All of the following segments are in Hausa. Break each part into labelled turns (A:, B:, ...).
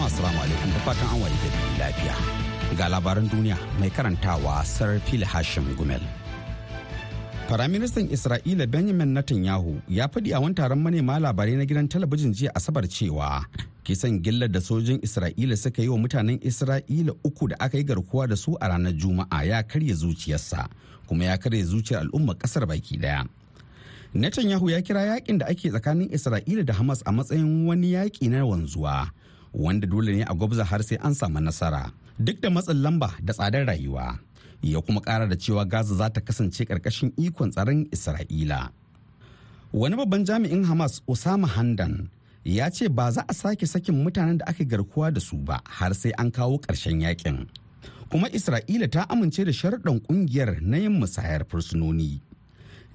A: Jama'a assalamu alaikum da fatan an waye gari lafiya ga labaran duniya mai karantawa sir phil hashim gumel Firaministan Isra'ila Benjamin Netanyahu ya faɗi a wani taron manema labarai na gidan talabijin jiya Asabar cewa kisan gillar da sojin Isra'ila suka yi wa mutanen Isra'ila uku da aka yi garkuwa da su a ranar Juma'a ya karya zuciyarsa kuma ya karya zuciyar al'ummar ƙasar baki ɗaya. Netanyahu ya kira yaƙin da ake tsakanin Isra'ila da Hamas a matsayin wani yaƙi na wanzuwa wanda dole ne a gwabza har sai an samu nasara. Duk da matsin lamba da tsadar rayuwa ya kuma kara da cewa gaza za ta kasance ƙarƙashin ikon tsaron isra'ila. Wani babban jami'in hamas osama handan ya ce ba za a sake sakin mutanen da aka garkuwa da su ba har sai an kawo ƙarshen yaƙin. Kuma isra'ila ta amince da sharuɗan ƙungiyar na yin musayar fursunoni.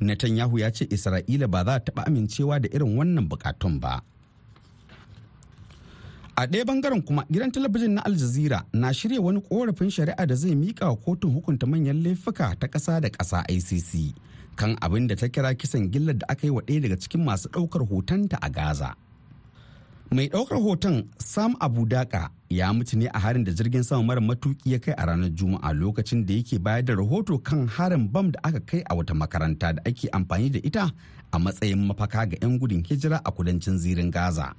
A: Netanyahu ya ce isra'ila ba za ta taɓa amincewa da irin wannan bukatun ba. A ɗaya ɓangaren kuma gidan talabijin na al jazeera na shirya wani korafin shari'a da zai mika wa kotun hukunta manyan laifuka ta ƙasa da ƙasa icc kan abin da ta kira kisan gillar da aka yi wa ɗaya daga cikin masu ɗaukar hotonta a gaza. Mai ɗaukar hoton sam abu daka ya mutu ne a harin da jirgin sama mara matuki ya kai a ranar juma'a lokacin da yake bayar da rahoto kan harin bam da aka kai a wata makaranta da ake amfani da ita a matsayin mafaka ga 'yan gudun hijira a kudancin zirin gaza.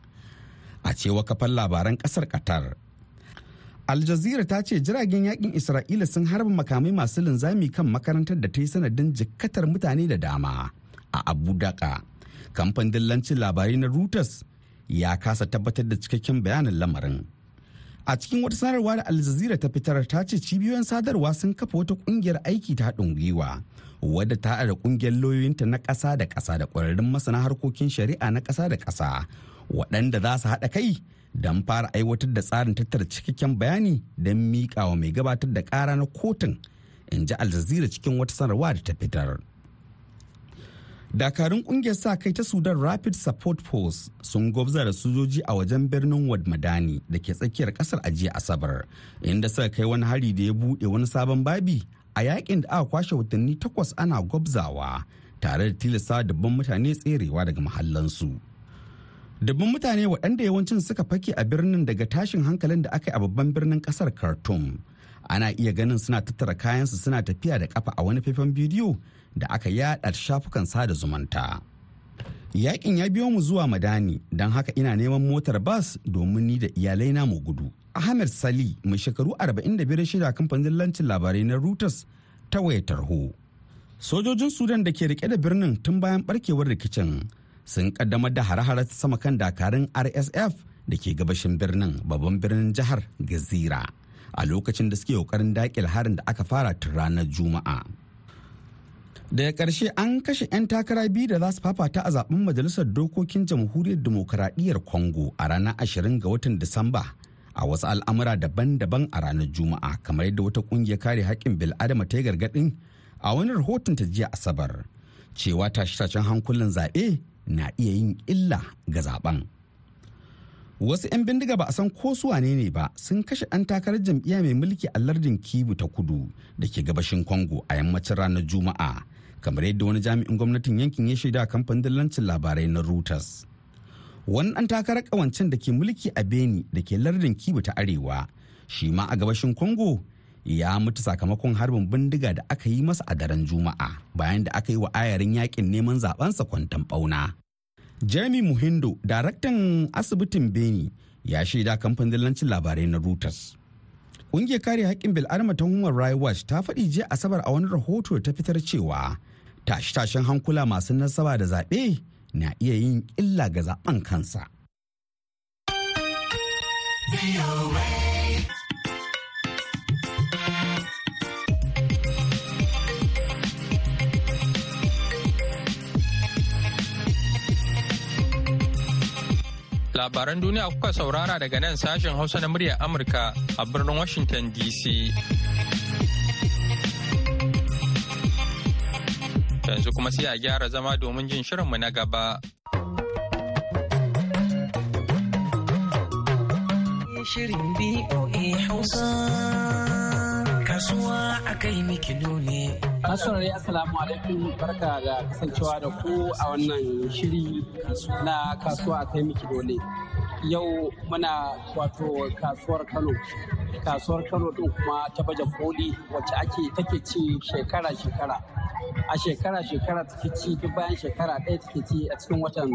A: A cewa kafar labaran ƙasar qatar Al Jazeera ta ce jiragen yaƙin Isra'ila sun harba makamai masu linzami kan makarantar da ta yi sanadin jikkatar mutane da dama a Abu Daka. Kamfanin dillancin labarai na Reuters ya kasa tabbatar da cikakken bayanin lamarin. A cikin wata sanarwa da Al Jazeera ta fitar ta ce cibiyoyin sadarwa sun kafa wata ƙungiyar aiki ta haɗin gwiwa wadda ta da ƙungiyar lauyoyinta na ƙasa da ƙasa da ƙwararrun masana harkokin shari'a na ƙasa da ƙasa waɗanda za su haɗa kai don fara aiwatar da tsarin tattara cikakken bayani don miƙa wa mai gabatar da ƙara na kotun in ji aljazira cikin wata sanarwa da ta fitar dakarun ƙungiyar sa kai ta sudan rapid support force sun gwabza da sojoji a wajen birnin wad madani da ke tsakiyar ƙasar a jiya asabar inda suka kai wani hari da ya buɗe wani sabon babi a yaƙin da aka kwashe watanni takwas ana gwabzawa tare da tilasta dabban mutane tserewa daga mahallansu. Dubban mutane waɗanda yawancin suka fake a birnin daga tashin hankalin da aka yi a babban birnin ƙasar Khartoum. Ana iya ganin suna tattara kayansu suna tafiya da kafa a wani faifan bidiyo da aka yaɗa shafukan sada zumunta. Yakin ya biyo mu zuwa Madani don haka ina neman motar bas domin ni da iyalai na mu gudu. Ahmed Sali mai shekaru 45 shida kamfanin lancin labarai na Reuters ta wayar tarho. Sojojin Sudan da ke riƙe da birnin tun bayan barkewar rikicin sun kaddamar da hare-hare sama kan dakarun rsf da ke gabashin birnin babban birnin jihar gazira a lokacin da suke ƙoƙarin dakil harin da aka fara tun ranar juma'a. Daga ƙarshe an kashe 'yan takara biyu da za su fafata a zaɓen majalisar dokokin jamhuriyar demokuraɗiyyar congo a ranar 20 ga watan disamba a wasu al'amura daban-daban a ranar juma'a kamar yadda wata ƙungiyar kare haƙƙin bil'adama ta yi gargaɗin a wani rahoton ta jiya asabar cewa tashe-tashen hankulan zaɓe na iya yin illa ga zaɓen. Wasu 'yan bindiga ba a san ko su wane ne ba sun kashe ɗan takarar jam'iyya mai mulki a lardin Kibu ta kudu da ke gabashin Congo a yammacin ranar Juma'a, kamar yadda wani jami'in gwamnatin yankin ya shaida kamfanin dillancin labarai na Reuters. Wani ɗan takarar ƙawancen da ke mulki a Beni da ke lardin Kibu ta Arewa, shi ma a gabashin Congo ya mutu sakamakon harbin bindiga da aka yi masa a daren juma'a bayan da aka yi wa ayarin yaƙin neman zabensa kwantan bauna. Jeremy Muhindo, daraktan asibitin Beni, ya shaida kamfanin dillancin labarai na Reuters. Ƙungiyar kare haƙƙin bil'adama ta Human Rights Watch ta faɗi jiya Asabar a wani rahoto ta fitar cewa tashe-tashen hankula masu nasaba da zaɓe na iya yin illa ga zaɓen kansa.
B: Labaran duniya kuka saurara daga nan sashen Hausa na muryar Amurka a birnin Washington DC. Yanzu kuma sai a gyara zama domin jin shirinmu na gaba.
C: Shirin BOA Hausa kasuwa a kai mikido ne.
D: Masaurari Assalamu alaikum barka da kasancewa da ku a wannan shiri na kasuwa a kai miki dole. Yau muna wato kasuwar Kano. Kasuwar Kano din kuma ta baje koli wacce ake take ci shekara-shekara. A shekara-shekara take ci duk bayan shekara ɗaya take ci a cikin watan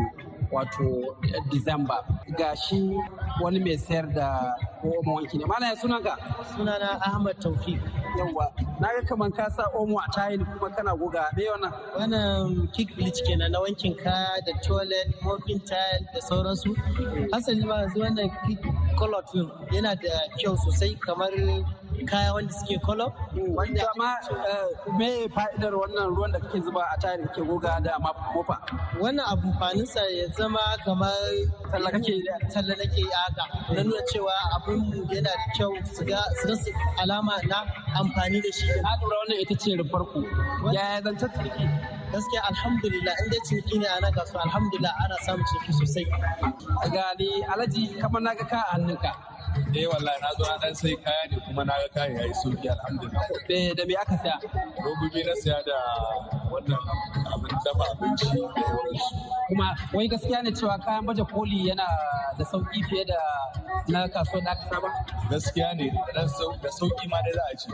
D: wato Disamba. Ga shi wani mai sayar da omo wanki ne. Mana ya sunanka?
E: Sunana Ahmad Taufik.
D: Yawwa, na ga kaman ka sa omo a tayil kuma kana goga me wannan?
E: Wannan kick bleach kenan na wankin kaya da toilet, mopping tile da sauransu. Hasali ma yanzu wannan kick color film yana da kyau sosai kamar kaya wanda suke color.
D: Wanda ma me fa'idar wannan ruwan da kake zuba a tayil kake goga da mofa?
E: Wannan amfaninsa ya zama kamar
D: Talla kake
E: talla nake haka na nuna cewa abin yana da kyau su ga su alama na amfani da shi.
D: Na lura wannan ita ce rufar ku. Yaya zan ciniki?
E: Gaskiya alhamdulillah inda ciniki ne a nan kasuwa alhamdulillah ana samun ciniki sosai.
D: Ga ni alhaji kamar na ga ka a hannunka.
F: Eh wallahi na zo na dan sai kaya ne kuma na ga kayan yayi sauƙi alhamdulillah.
D: Da da me aka saya?
F: robobi na saya da wannan abin dafa abinci da sauransu.
D: Kuma wai gaskiya ne cewa kayan baje koli yana da sauƙi fiye da na kasuwar da aka saba?
F: gaskiya ne da sau- da sauƙi ma dai za a ce.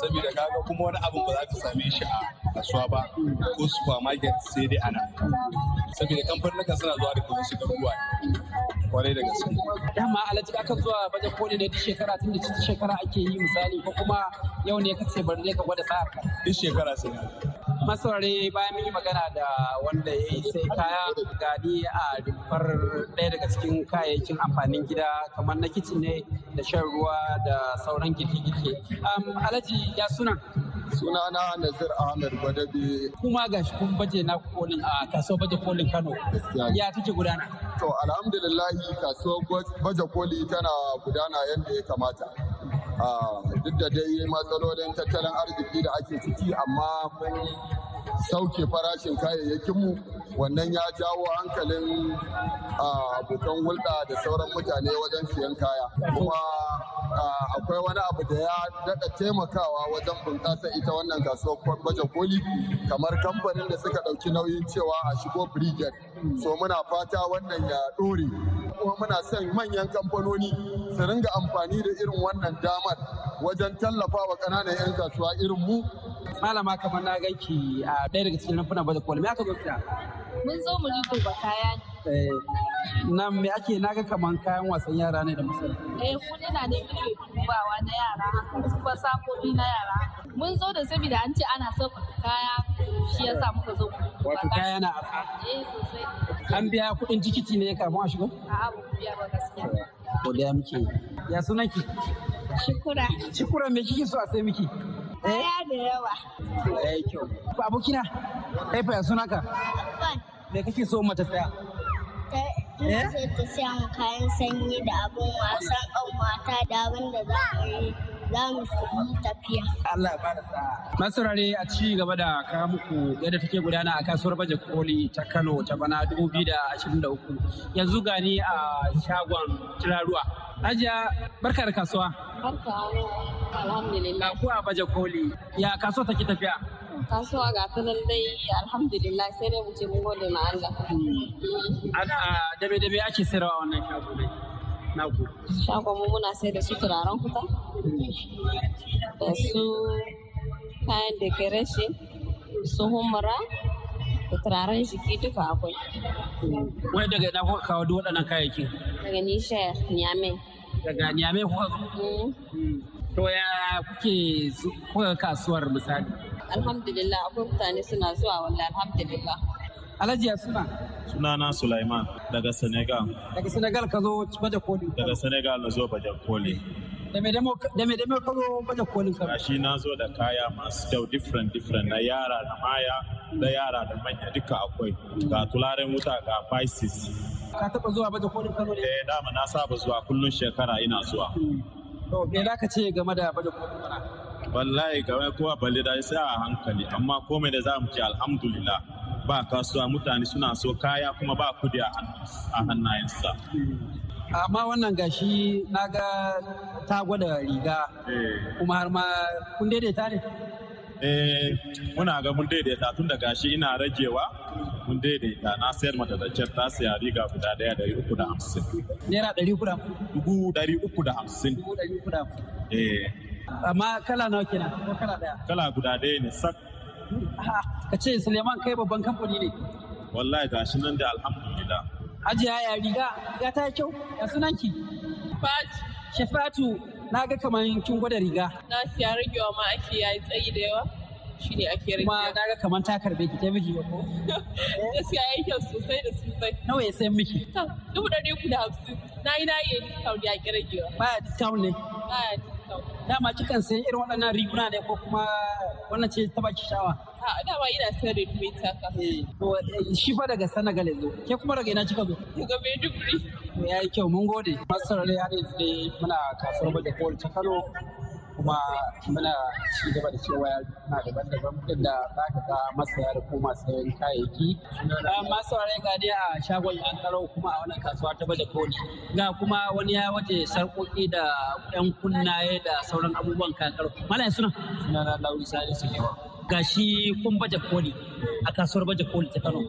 F: Saboda kaga kuma wani abin ba za ka same shi a kasuwa ba ko supermarket sai dai ana saboda kamfanin suna zuwa da kuma su garuruwa ƙwarai da gaske
D: Dama alhaji aka zuwa baje koli ne duk shekara tun da cikin shekara ake yi misali ko kuma yau ne ka ce bari ne ka gwada sa'ar ka.
F: duk shekara sai
D: masaurare bayan mun yi magana da wanda ya yi sai kaya gani a rumfar ɗaya daga cikin kayayyakin amfanin gida kamar na kicin ne da shan ruwa da sauran girke-girke. Um, Alhaji ya suna
G: sunana Nazir Ahmed Gwadabe
D: kuma ga shi kun baje na kolin a kasuwar baje kolin Kano. Ya take gudana?
G: To alhamdulillahi kasuwar baje koli tana gudana yadda ya kamata. Ah, duk da dai matsalolin tattalin arziki da ake ciki amma mun sauke farashin kayayyakinmu. Wannan ya jawo hankalin ah, abokan hulɗa da sauran mutane wajen siyan kaya. Kuma akwai wani abu da ya daɗa taimakawa wajen bunƙasa ita wannan kasuwar baje koli kamar kamfanin da suka ɗauki nauyin cewa a shigo brigade so muna fata wannan ya ɗore kuma muna son manyan kamfanoni su ringa amfani da irin wannan damar wajen tallafa wa ƙananan 'yan kasuwa irin mu
D: Malama kamar na ganki a ɗaya daga cikin rumfunan baje kolin. Me aka zo?
H: Mun zo mu duba kaya ne.
D: Eh, Nan me ake na ga kamar kayan wasan yara ne da masana.
H: Eh kudina ne muke dubawa na yara haka kuma saboni na yara. Mun zo da saboda an ce ana sauƙaƙa kaya shi yasa muka zo
D: Wato kaya na arha.
H: Eh sosai.
D: An biya kuɗin tikiti ne kafin a shigo?
H: A'a ba biya ba gaskiya.
D: Godiya muke. Ya sunan ki?
H: Shukura.
D: Shukura me kike so a sai miki?
H: Kaya da yawa.
D: Eh kyau. Abokina. Kai fa ya sunanka? Me kake so mata saya?
I: Ta ina so ta siya mu kayan sanyi da abin wasan ƙanwata da abin da za mu yi za mu yi tafiya.
D: Allah ya ba da sa'a. Masarare a ci gaba da kawo muku yadda take gudana a kasuwar baje koli ta Kano ta bana 2023. Yanzu gani a shagon turaruwa. Hajiya barka da kasuwa.
H: Barka alhamdulillah.
D: Ku a baje koli. Ya kasuwa take tafiya?
H: Kasuwa ga ta nan dai alhamdulillah sai dai mu ce mun gode ma Allah.
D: Ana dabe dabe ake sayarwa a wannan shago ne. Na ku.
H: Shagon mu muna sai da su turaren kuta. da su kayan decoration su humra da turaren jiki duka akwai
D: Wai daga ina kuka kawo duk waɗannan kayayyakin?
H: daga nishiyar nyame
D: Daga Niamey kuka zo? To ya kuke kuka kasuwar misali?
H: Alhamdulillah akwai mutane suna zuwa wallahi alhamdulillah
D: Alhaji ya suna
J: Sunana Sulaiman daga Senegal.
D: daga Senegal ka zo baje koli.
J: Daga Senegal na zo bajan koli.
D: Da me da me da me da me ka zo baje kolin ka.
J: Gashi na zo da kaya masu kyau different different na yara da maya da yara da manya duka akwai. Ga tularen wuta ga Pisces
D: Ka taɓa zuwa baje kolin Kano ne?
J: Eh dama na saba zuwa kullun shekara ina zuwa.
D: To me za ka ce game da baje kolin bana?
J: Wallahi game kowa balle da sai a hankali amma komai da za mu ce alhamdulillah ba kasuwa mutane suna so kaya kuma ba kuɗi a hannayensa.
D: Amma wannan gashi na ga ta gwada riga kuma har ma kun daidaita ne?
J: Eh muna ga mun daidaita tun da gashi ina ragewa mun daidaita na sayar mata da kyar ta saya riga guda ɗaya dari uku da hamsin.
D: Naira ɗari uku da
J: Dubu dari uku da.
D: Dubu ɗari uku da hamsin.
J: Eh
D: Amma kala nawa kenan ko kala ɗaya?
J: kala guda ɗaya ne sak.
D: Ka ce Suleiman kai babban kamfani ne.
J: Wallahi gashi nan da alhamdulillah.
D: Hajiya ya riga ya ta yi kyau ya sunanki. Shafatu na ga kamar kin gwada riga.
K: Na siya ragewa ma ake yayi tsayi da yawa. Shi ne ake ragewa.
D: Kuma na ga kamar ta karɓe ki ta miki ba ko?
K: Gaskiya yayi kyau sosai da sosai.
D: Nawa ya sayan miki?
K: Dubu ɗari uku da hamsin. Na yi na yi discount ya ki ragewa.
D: Baya discount ne.
K: Baya discount.
D: Dama kikan sayan irin waɗannan riguna ne ko kuma wannan ce ta baki shawa?
K: A dama ina sayar da dubu taka.
D: To shi fa daga Senegal yanzu. Ke kuma daga ina kika zo?
K: Daga Maiduguri.
D: Ya yi kyau mun gode. Masu saurare har yanzu dai muna kasuwar baje koli ta Kano kuma muna ci gaba da cewa na daban-daban inda za ka ga masaya da kuma sayan kayayyaki. Masu saurare ga dai a shagon yan karo kuma a wannan kasuwa ta baje koli. Ga kuma wani ya waje sarƙoƙi da ɗan kunnaye da sauran abubuwan kayan karo. Malam suna?
L: Suna na Lauri Salisu ne wa.
D: gashi kun baje koli a kasuwar baje koli ta Kano.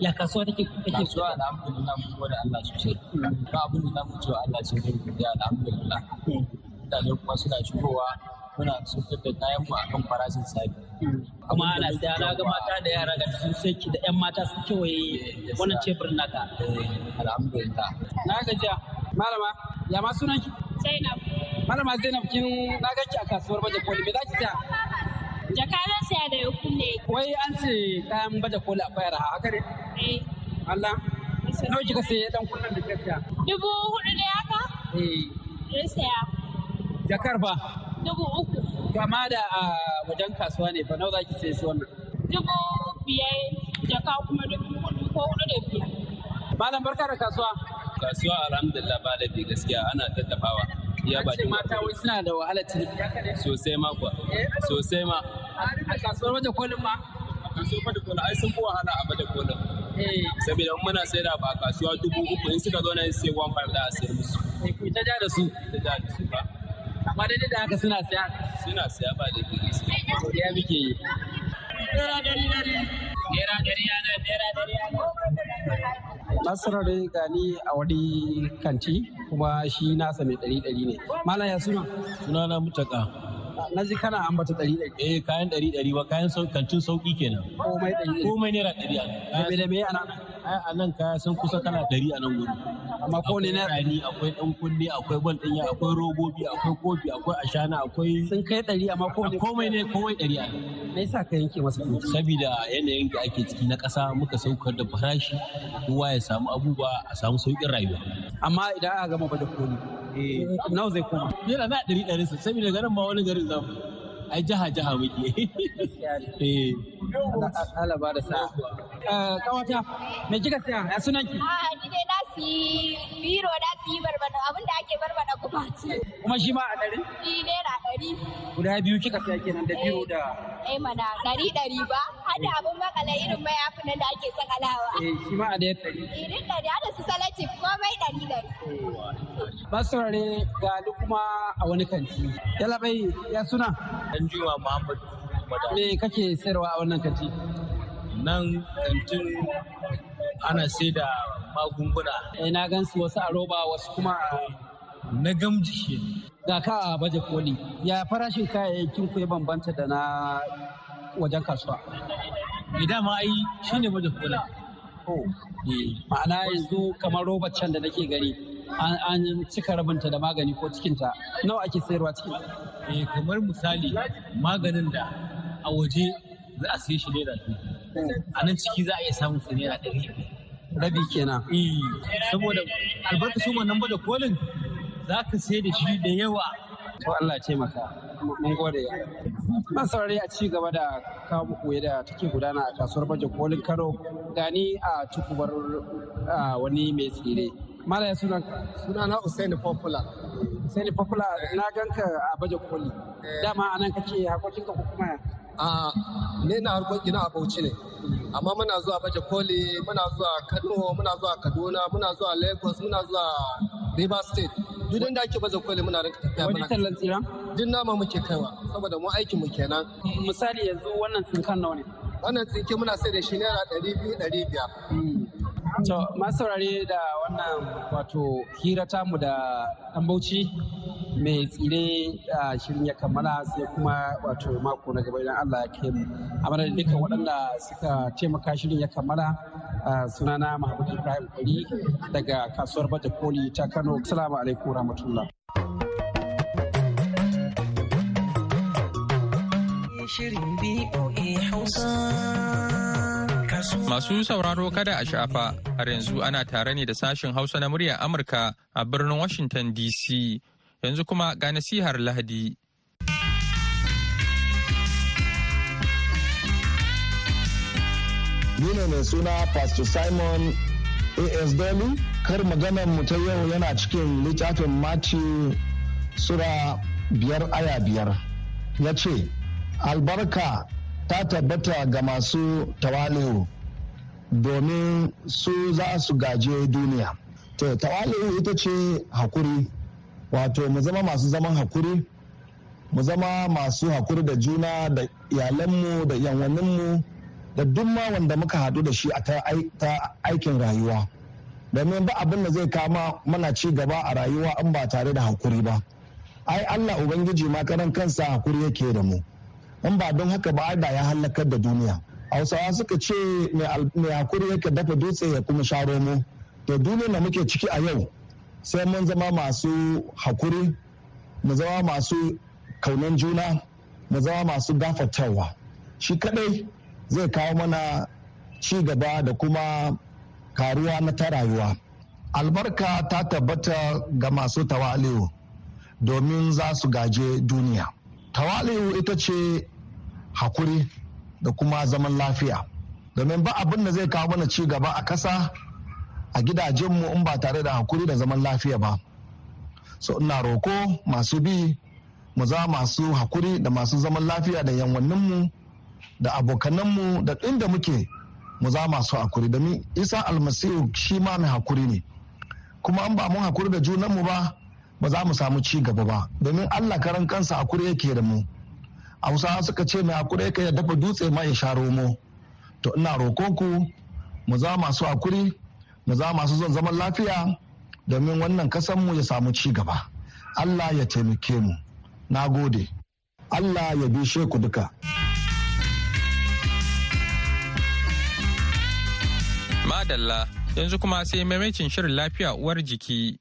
D: Ya kasuwa take take
L: Kasuwa alhamdulillah mun gode Allah sosai. Ba abin da za mu cewa Allah sai dai godiya alhamdulillah. Mutane kuma suna shigowa muna saukar da kayan mu akan farashin sabi.
D: kuma ana siya na ga mata da yara ga sun sai da yan mata sun kewaye wannan teburin naka.
L: Alhamdulillah.
D: Na gajiya. Malama, ya ma sunan ki?
M: Zainab.
D: Malama Zainab kin na ganki a kasuwar baje koli me za ki siya?
M: Jaka na siya da ya kunne.
D: Wai an ce kayan baje koli akwai araha haka ne?
M: Eh.
D: Allah. Nawa kika sai dan kunnan da kika siya?
M: Dubu huɗu ne haka?
D: Eh.
M: Na siya.
D: Jakar ba?
M: Dubu uku.
D: Kama da a wajen kasuwa ne fa nawa za ki sai su wannan?
M: Dubu biyar jaka kuma dubu huɗu ko huɗu da biyar.
D: Malam barka da kasuwa.
L: Kasuwa alhamdulillah ba laifi gaskiya ana tattafawa. Iya ba
D: ce mata wai suna da wahalar ciniki?
L: Sosai ma kuwa. Sosai ma.
D: A kasuwar waje kolin ma?
L: kasuwar baje kolin ai sun fi wahala a baje kolin. Saboda in muna sai da ba kasuwa dubu uku in suka zo na yin sai one five da a sayar musu.
D: Ku ta ja da su.
L: Ta ja da su ba.
D: Amma daidai da haka suna siya.
L: Suna siya ba da gaskiya.
D: Godiya muke yi.
M: Naira dari dari.
L: Naira dari naira dari.
D: Nasarar gani a wani kanti kuma shi nasa mai ɗari ɗari ne. Malam ya suna?
N: Suna na mutaka.
D: Na ji kana ambata ɗari ɗari.
N: Eh kayan ɗari ɗari ba kayan kantin sauƙi kenan.
D: Komai ɗari ɗari.
N: Komai naira ɗari a
D: Da me da me a nan?
N: Ai a nan kaya sun kusa kana ɗari a nan wuri.
D: Amma ko ne na
N: ɗari akwai ɗan kunne akwai bal ɗinya akwai robobi akwai kofi akwai ashana akwai.
D: Sun kai ɗari amma ko ne.
N: Komai ne komai ɗari a nan.
D: Me yasa ka yanke masa kuɗi?
N: Sabida yanayin da ake ciki na ƙasa muka saukar da farashi kowa ya samu abubuwa a samu sauƙin rayuwa.
D: Amma idan aka gama baje koli. Nawa zai koma?
N: Yana na ɗari ɗari sa saboda garin ba wani garin za mu. Ai jaha jaha muke. Eh.
D: Allah ba da sa'a. Kawata, me kika siya? Ya sunan ki?
I: A ni dai na fi biro na fi barbada abin da ake barbada kuma ce.
D: Kuma shi ma a ɗari?
I: Ni naira ɗari.
D: Guda biyu kika siya kenan da biro da.
I: Eh mana ɗari ɗari ba. Hada abin makala irin mayafin nan da ake sakalawa.
D: Eh shi ma a ɗari.
I: Irin ɗari hada su salati komai ɗari ɗari.
D: Basirare ga kuma a wani kanti. Yala bai ya suna?
L: Dan Juma Muhammad.
D: Me kake sayarwa a wannan kanti?
L: Nan kantin ana sai da magunguna.
D: Eh na gan su wasu a roba wasu kuma a
L: Na gamji shi.
D: ga ka a baje koli. Ya farashin kayayyakin ku ya bambanta da na wajen kasuwa?
N: Me dama ai shine baje kolin.
D: Ma'ana yanzu kamar robar can da nake gani an cika rabinta da magani ko cikinta nawa ake sayarwa cikin
N: Eh kamar misali maganin da a waje za a siye shi naira dubu. A nan ciki za a iya samun su naira ɗari.
D: rabi kenan
N: Eh saboda albarkacin wannan ba da kolin za ka sai da shi da yawa.
D: To Allah ya taimaka. Mun gode. Ban saurari a ci gaba da kawo muku yadda take gudana a kasuwar baje kolin karo gani a tukubar wani mai tsire. Malaya sunan
O: suna na usaini popular.
D: Usaini popular na ganka a baje koli. Dama a nan kake harkokin ka kuma
O: a ne na harkokin a bauchi ne. Amma muna zuwa baje koli muna zuwa kano muna zuwa kaduna muna zuwa lagos muna zuwa river state. Duk inda ake baje koli muna rinka tafiya
D: wani tallan tsira?
O: Duk nama muke kaiwa saboda mu aikin mu kenan.
D: Misali yanzu wannan tsinkan nawa ne?
O: Wannan tsinke muna sai da shi naira ɗari biyu ɗari biyar.
D: To masu saurare da wannan wato hira tamu da ɗan bauchi mai tsire da shirin ya kammala sai kuma wato mako na gaba idan Allah ya kai mu. A madadin dukkan waɗanda suka taimaka shirin ya kammala sunana Mahmud Ibrahim Kwari daga kasuwar Baje Koli ta Kano. Assalamu alaikum rahmatullah.
C: Shirin BOA Hausa.
B: Masu sauraro kada a shafa har yanzu ana tare ne da sashen Hausa na muryar Amurka a birnin Washington DC. Yanzu kuma ga nasihar Lahadi.
P: Ni ne mai suna Pastor Simon A.S. Dolly. Kar maganar mu ta yau yana cikin littafin Matthew Sura biyar aya biyar. Ya ce, Albarka ta tabbata ga masu tawali'u domin su za su gaje duniya. To, tawali'u ita ce haƙuri, wato mu zama masu zaman haƙuri, mu zama masu haƙuri da juna da iyalanmu da yanwaninmu da duk ma wanda muka haɗu da shi a ta aikin rayuwa. Domin ba abin da zai kama mana ci gaba a rayuwa in ba tare da haƙuri ba. Ai Allah Ubangiji ma karan kansa haƙuri yake da mu. in ba don haka ba da ya halakar da duniya hausawa suka ce mai haƙuri yake dafa dutse ya kuma sha romo to duniya da muke ciki a yau sai mun zama masu haƙuri mu zama masu kaunan juna mu zama masu gafatawa shi kadai zai kawo mana ci gaba da kuma karuwa na ta rayuwa. Albarka ta tabbata ga masu tawali'u domin za su gaje duniya. Tawali'u ita ce haƙuri da kuma zaman lafiya. Domin ba abin da zai kawo mana ci gaba a ƙasa a gidajenmu in ba tare da haƙuri da zaman lafiya ba. So ina roko masu bi mu za masu haƙuri da masu zaman lafiya da yanwanninmu da abokananmu da inda muke mu za masu haƙuri. Domin isa almasihu shi ma mai haƙuri ne. Kuma an ba mun haƙuri da junanmu ba ba za mu samu ci gaba ba. Domin allah karan kansa haƙuri yake da mu. Hausawa suka ce mai haƙuri yake ya dafa dutse ma ya sha romo to ina roko ku mu za masu haƙuri mu za masu zon zaman lafiya domin wannan kasanmu ya samu ci gaba. Allah ya taimake mu. Na gode. Allah ya bishe ku duka.
B: Madalla yanzu kuma sai maimacin shirin lafiya uwar jiki.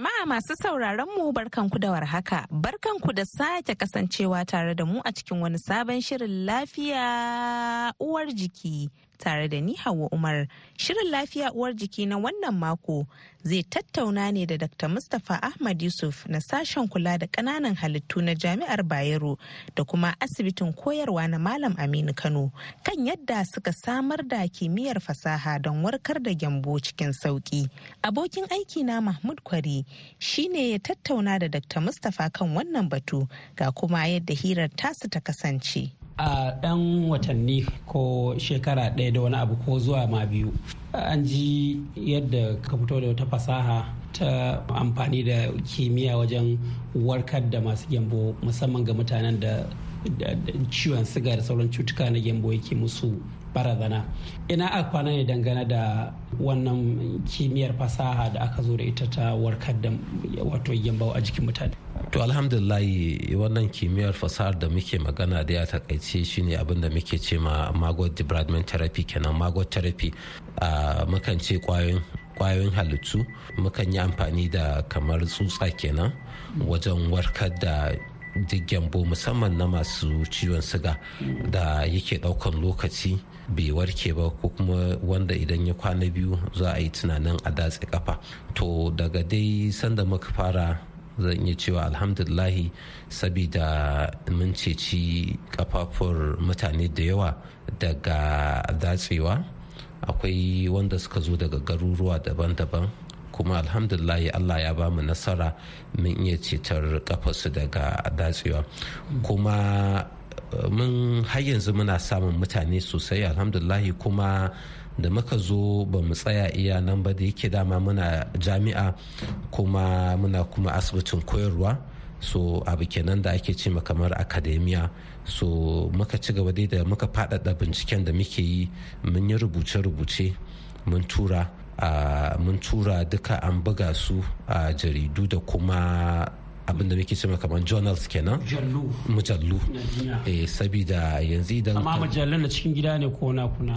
Q: Jama'a masu sauraron mu barkanku da warhaka, barkanku da sake kasancewa tare da mu a cikin wani sabon shirin lafiya uwar jiki. Tare da ni Hauwa Umar. Shirin lafiya uwar jiki na wannan mako zai tattauna ne da Dr. Mustapha Ahmad Yusuf na sashen kula da ƙananan halittu na Jami'ar Bayero da kuma asibitin koyarwa na Malam Aminu Kano kan yadda suka samar da kimiyyar fasaha don warkar da gyambo cikin sauƙi. Abokin aiki na Mahmud Kwari shine ya tattauna da Dr. Mustapha kan wannan batu ga kuma yadda hirar tasu ta kasance.
R: A ɗan watanni ko shekara ɗaya da wani abu ko zuwa ma biyu. An ji yadda ka fito da wata fasaha ta amfani da kimiyya wajen warkar da masu gyambo musamman ga mutanen da ciwon siga da sauran cutuka na gyambo yake musu barazana. Ina a kwana ne dangane da wannan kimiyyar fasaha da aka zo da ita ta warkar da wato gyambo a jikin mutane?
S: To alhamdulillahi wannan kimiyyar fasahar da muke magana da ya taƙaice shine abin da muke ce ma magot debridement therapy kenan magot therapy. A mukan ce ƙwayoyin halittu mukan yi amfani da kamar tsutsa kenan wajen warkar da duk gyambo musamman na masu ciwon siga da yake ɗaukan lokaci bai warke ba ko kuma wanda idan ya kwana biyu za a yi tunanin a datse kafa to daga dai sanda muka fara zan iya cewa alhamdulillahi sabida mun ceci kafafur mutane da yawa daga datsewa. Akwai wanda suka zo daga garuruwa daban-daban kuma alhamdulillahi allah ya ba mu nasara mun iya cetar kafarsu daga datsewa. Kuma mun har yanzu muna samun mutane sosai alhamdulillahi kuma da muka zo ba mu tsaya iya nan ba da yake dama muna jami'a kuma muna kuma asibitin koyarwa. So abu kenan da ake ce kamar akademiya so muka ci gaba dai da muka faɗaɗa binciken da muke yi. Mun yi rubuce-rubuce mun tura mun tura duka an buga su a jaridu da kuma abin da muke cewa kamar journals kenan. Mujallu. Eh sabida yanzu idan
R: amma mujallun na cikin gida ne ko na kuna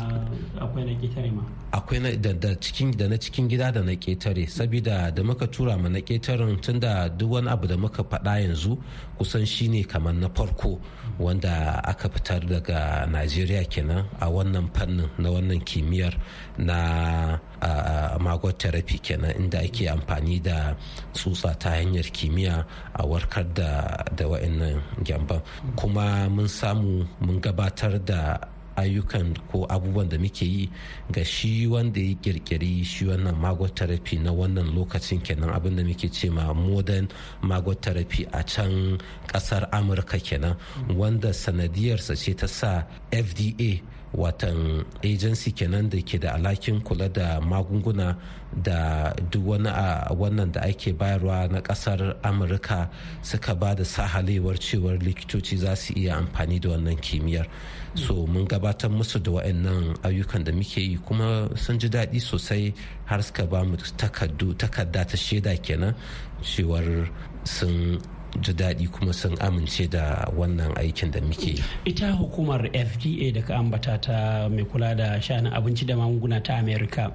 R: akwai na ƙetare ma?
S: Akwai na da cikin da na cikin gida da na ƙetare sabida da muka tura ma na ketaren tunda duk wani abu da muka faɗa yanzu kusan shine kamar na farko wanda aka fitar daga najeriya kenan a wannan fannin na wannan kimiyyar na magot therapy kenan inda ake amfani da tsutsa ta hanyar kimiyya a warkar da wa'annan gyamban kuma mun samu mun gabatar da ayyukan ko abubuwan da muke yi ga shi wanda ya kirkiri shi wannan magot na wannan lokacin kenan abin da muke ce ma modern magot a can ƙasar amurka kenan wanda sanadiyarsa ce ta sa fda watan agency kenan da ke da alhakin kula da magunguna da duk wani a wannan da ake bayarwa na ƙasar amurka suka ba da sahalewar cewar likitoci za su iya amfani da wannan kimiyyar. So mun gabatar musu da wa'annan ayyukan da muke yi kuma sun ji daɗi sosai har suka ba mu takarda ta shaida kenan cewar sun ji daɗi kuma sun amince da wannan aikin da muke
R: ita hukumar fda da ka ambata ta mai kula da shanin abinci da magunguna ta america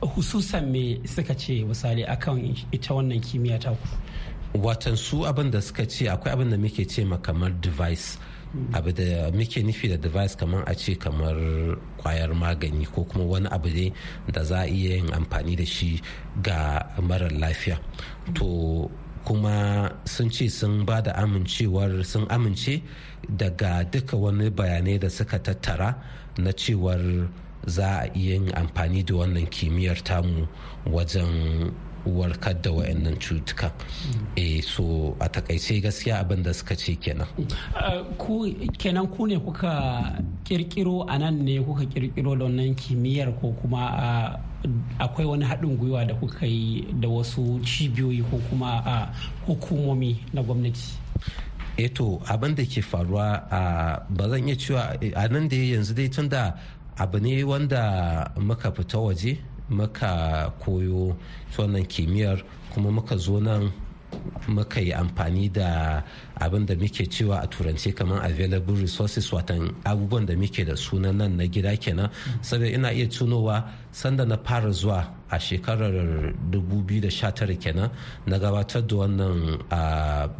R: hususan me suka ce misali akan ita wannan kimiyya ta
S: watan su abin da suka ce akwai abin da muke ce ma kamar device. Abu da muke nufi da device kamar a ce kamar ƙwayar magani ko kuma wani abu ne da za a iya yin amfani da shi ga marar lafiya. To kuma sun ce sun ba da amincewar sun amince daga duka wani bayanai da suka tattara na cewar za a iya yin amfani da wannan kimiyyar tamu wajen warkar da wayannan cutukan. Eh so a taƙaice gaskiya abin da suka ce kenan.
R: Kenan ku ne kuka kirkiro a nan ne kuka kirkiro da wannan kimiyyar ko kuma akwai wani haɗin gwiwa da kuka yi da wasu cibiyoyi ko kuma a hukumomi na gwamnati?
S: Eto abin da ke faruwa a ba zan iya cewa a nan da yanzu dai tun da abu ne wanda muka fita waje muka koyo wannan kimiyyar kuma muka zo nan muka yi amfani da abin da muke cewa a turance kamar available resources watan abubuwan da muke da sunan nan na gida kenan. Saboda ina iya tunowa sanda na fara zuwa a shekarar 2019 kenan na gabatar da wannan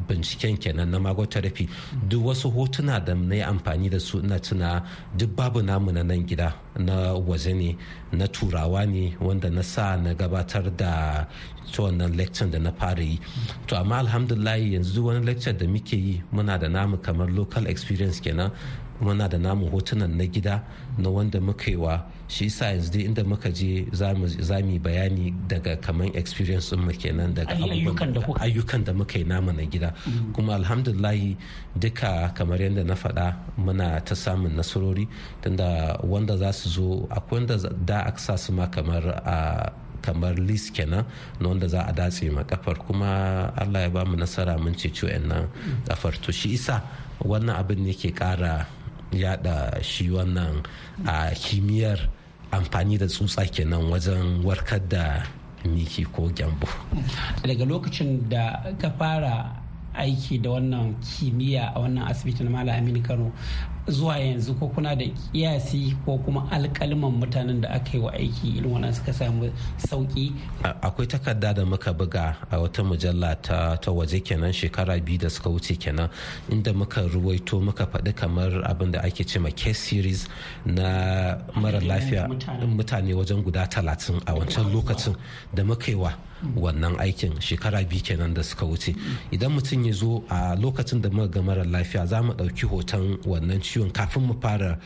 S: binciken kenan na magotarafi duk wasu hotuna da na yi amfani da su ina tuna duk babu namu na nan gida na waje ne na turawa ne wanda na sa na gabatar da wannan lecture da na fara yi. To amma alhamdulillah yanzu wani lecture da muke yi muna da namu kamar local experience kenan muna da namu hotunan na gida na wanda muka yi wa. Shi sa yanzu dai inda muka je za mu bayani daga kamar experience mu kenan daga ayyukan da muka yi namu na gida. Kuma alhamdulahi duka kamar yadda na faɗa muna ta samun nasarori tunda wanda za su zo akwai wanda da aka sa su ma kamar a kamar lis kenan na wanda za a datse ma kafar kuma allah ya ba mu nasara mun ceci nan kafar. To shi isa wannan abin ne ke kara yada shi wannan a kimiyyar amfani da tsutsa kenan wajen warkar da miki ko gyambo.
R: Daga lokacin da ka fara aiki da wannan kimiyya a wannan asibiti na malam aminu kano zuwa yanzu ko kuna da kiyasi ko kuma alkalman mutanen da aka yi wa aiki irin wannan suka samu sauƙi?
S: Akwai takarda da muka buga a wata mujalla ta, ta waje kenan shekara biyu da suka wuce kenan inda muka ruwaito muka faɗi kamar abin da ake ce ma case series na mara lafiya mutane wajen guda talatin a wancan lokacin da muka yi wa wannan aikin shekara biyu kenan da suka wuce. Idan mutum ya zo a lokacin da muka ga mara lafiya za mu ɗauki hoton wannan ciwon kafin mu fara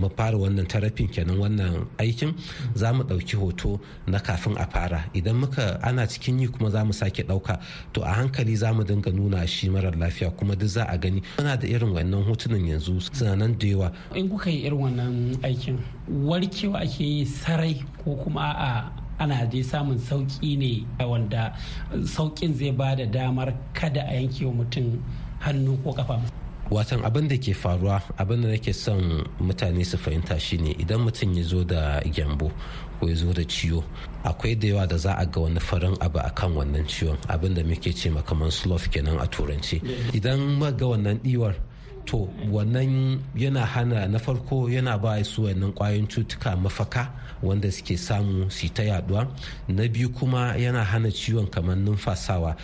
S: mu fara wannan tarafin kenan wannan aikin za mu ɗauki hoto na kafin a fara. Idan muka ana cikin yi kuma za mu sake ɗauka. To a hankali za mu dinga nuna shi mara lafiya kuma duk za a gani. Muna da irin wannan hotunan yanzu suna nan da yawa.
R: In kuka yi irin wannan aikin warkewa ake yi sarai ko kuma a ana dai samun sauƙi ne wanda saukin zai ba da damar kada a yanke wa mutum hannu ko kafa
S: watan abin da ke faruwa abin da nake son mutane su fahimta shine idan mutum ya zo da gyambo ko ya zo da ciwo akwai da yawa da za a ga wani farin abu a kan wannan ciwon. Abin da muke ce kamar slough kenan a turanci idan ga wannan diwar to wannan yana hana na farko yana ba su wannan ƙwayoyin cutuka mafaka wanda suke samu su ta yaɗuwa na biyu kuma yana hana ciwon kamar numfasawa.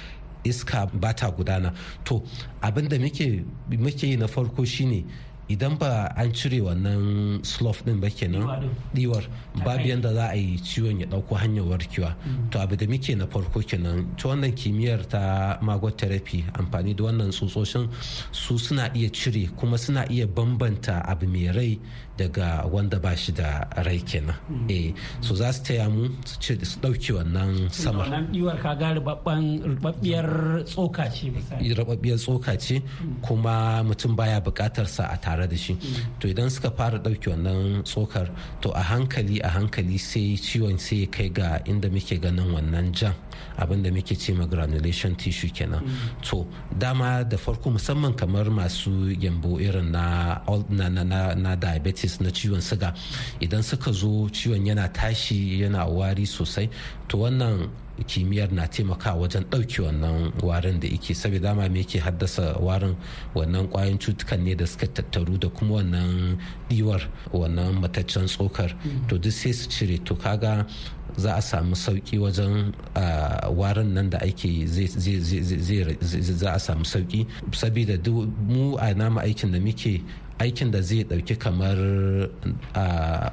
S: Iska ba ta gudana. To abin da muke yi na farko shine idan ba an cire wannan slough din ba kenan diwar babu yadda za a yi ciwon ya ɗauko hanyar warkewa. To abu da muke na farko kenan ta wannan kimiyyar ta magot therapy amfani da wannan tsutsoshin su suna iya cire kuma suna iya bambanta abu mai rai daga wanda ba shi da rai kenan. Eh so za su taya mu su ɗauke wannan sama.
R: wannan diwar ka ga rubabbiyar tsoka ce
S: rubabbiyar tsoka ce kuma mutum baya buƙatar sa a tare. Da shi. To idan suka fara ɗauke wannan tsokar to a hankali a hankali sai ciwon sai kai ga inda muke ganin wannan jan. Abin da muke ce ma granulation tissue kenan. To dama da farko musamman kamar masu yambo irin na na diabetes na ciwon siga idan suka zo ciwon yana tashi yana wari sosai to wannan kimiyyar na taimakawa wajen ɗauke wannan warin da yake. Saboda dama me yake haddasa warin? Wannan kwayan cutukan ne da suka tattaru da kuma wannan diwar wannan mataccen tsokar. To duk sai su cire. To kaga za a samu sauƙi wajen warin nan da ake za a samu sauƙi. Saboda mu a nama aikin da muke aikin da zai ɗauki kamar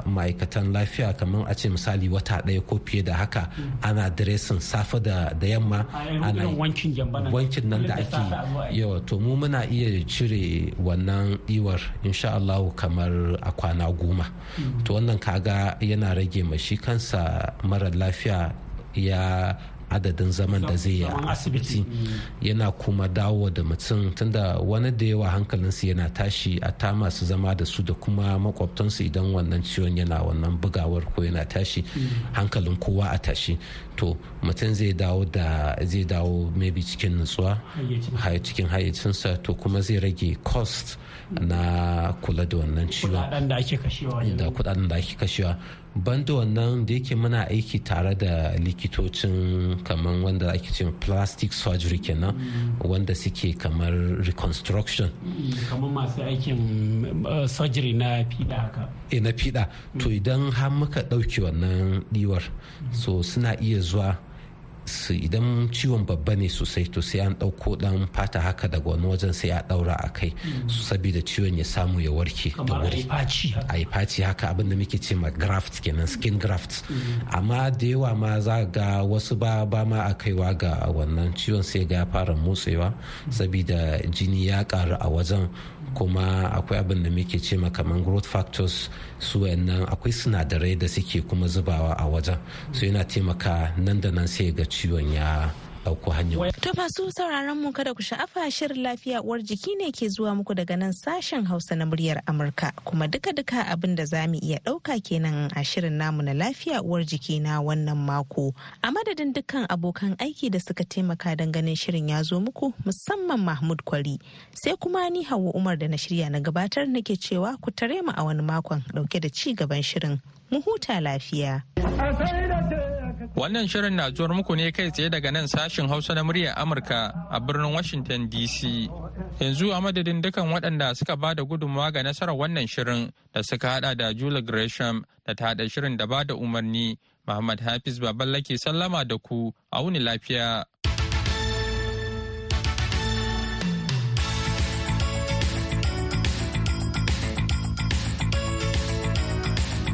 S: ma'aikatan lafiya kamar a ce misali wata ɗaya ko fiye da haka ana diresin safe da yamma ana wankin nan. da ake yawa to mu muna iya cire wannan iwar insha Allah kamar a kwana goma. To wannan kaga yana rage mashi kansa mara lafiya ya adadin zaman da zai yi a asibiti. yana kuma dawo da mutum tunda wani da yawa hankalinsu yana tashi a ta masu zama da su da kuma makwabtansu idan wannan ciwon yana wannan bugawar ko yana tashi hankalin kowa a tashi. To mutum zai dawo da zai dawo maybe cikin nutsuwa cikin hayyacinsa to kuma zai rage cost na kula da wannan ciwon. da kuɗaɗen da ake kashewa. Banda wannan da yake muna aiki tare da likitocin kamar wanda ake ce plastic surgery kenan wanda suke kamar reconstruction.
R: Kamar masu aikin surgery na fiɗa haka.
S: E na fiɗa. To idan har muka ɗauki wannan diwar so suna iya zuwa su idan ciwon babba ne sosai to sai an ɗauko ɗan fata haka daga wani wajen sai a ɗaura a kai su saboda ciwon ya samu ya warke da wuri. a yi faci haka abin da muke ce ma graft kenan skin graft amma da yawa ma za ga wasu ba ba ma a kaiwa ga wannan ciwon sai ga ya fara motsewa saboda jini ya karu a wajen. Kuma akwai abin da muke ce ma kamar growth factors su wayannan akwai sinadarai da suke kuma zubawa a wajen. So yana taimaka nan da nan sai ga ciwon ya ɗauko hanyar.
Q: To masu sauraron mu kada ku sha'afa shirin lafiya uwar jiki ne ke zuwa muku daga nan sashen Hausa na muryar Amurka kuma duka-duka abin da za mu iya ɗauka kenan a shirin namu na lafiya uwar jiki na wannan mako. A madadin dukkan abokan aiki da suka taimaka don ganin shirin ya zo muku musamman Mahmud Kwari sai kuma ni Hauwa Umar da na shirya na gabatar nake cewa ku tare mu a wani makon ɗauke da ci gaban shirin. Mu huta lafiya.
B: Wannan shirin na zuwar muku ne kai tsaye daga nan sashin Hausa na muryar Amurka a birnin Washington DC. Yanzu a madadin dukan waɗanda suka ba da gudunmawa ga nasarar wannan shirin da suka hada da Julie Gresham da ta haɗa shirin da ba da umarni, Muhammad Hafiz Baballake sallama da ku a wuni lafiya.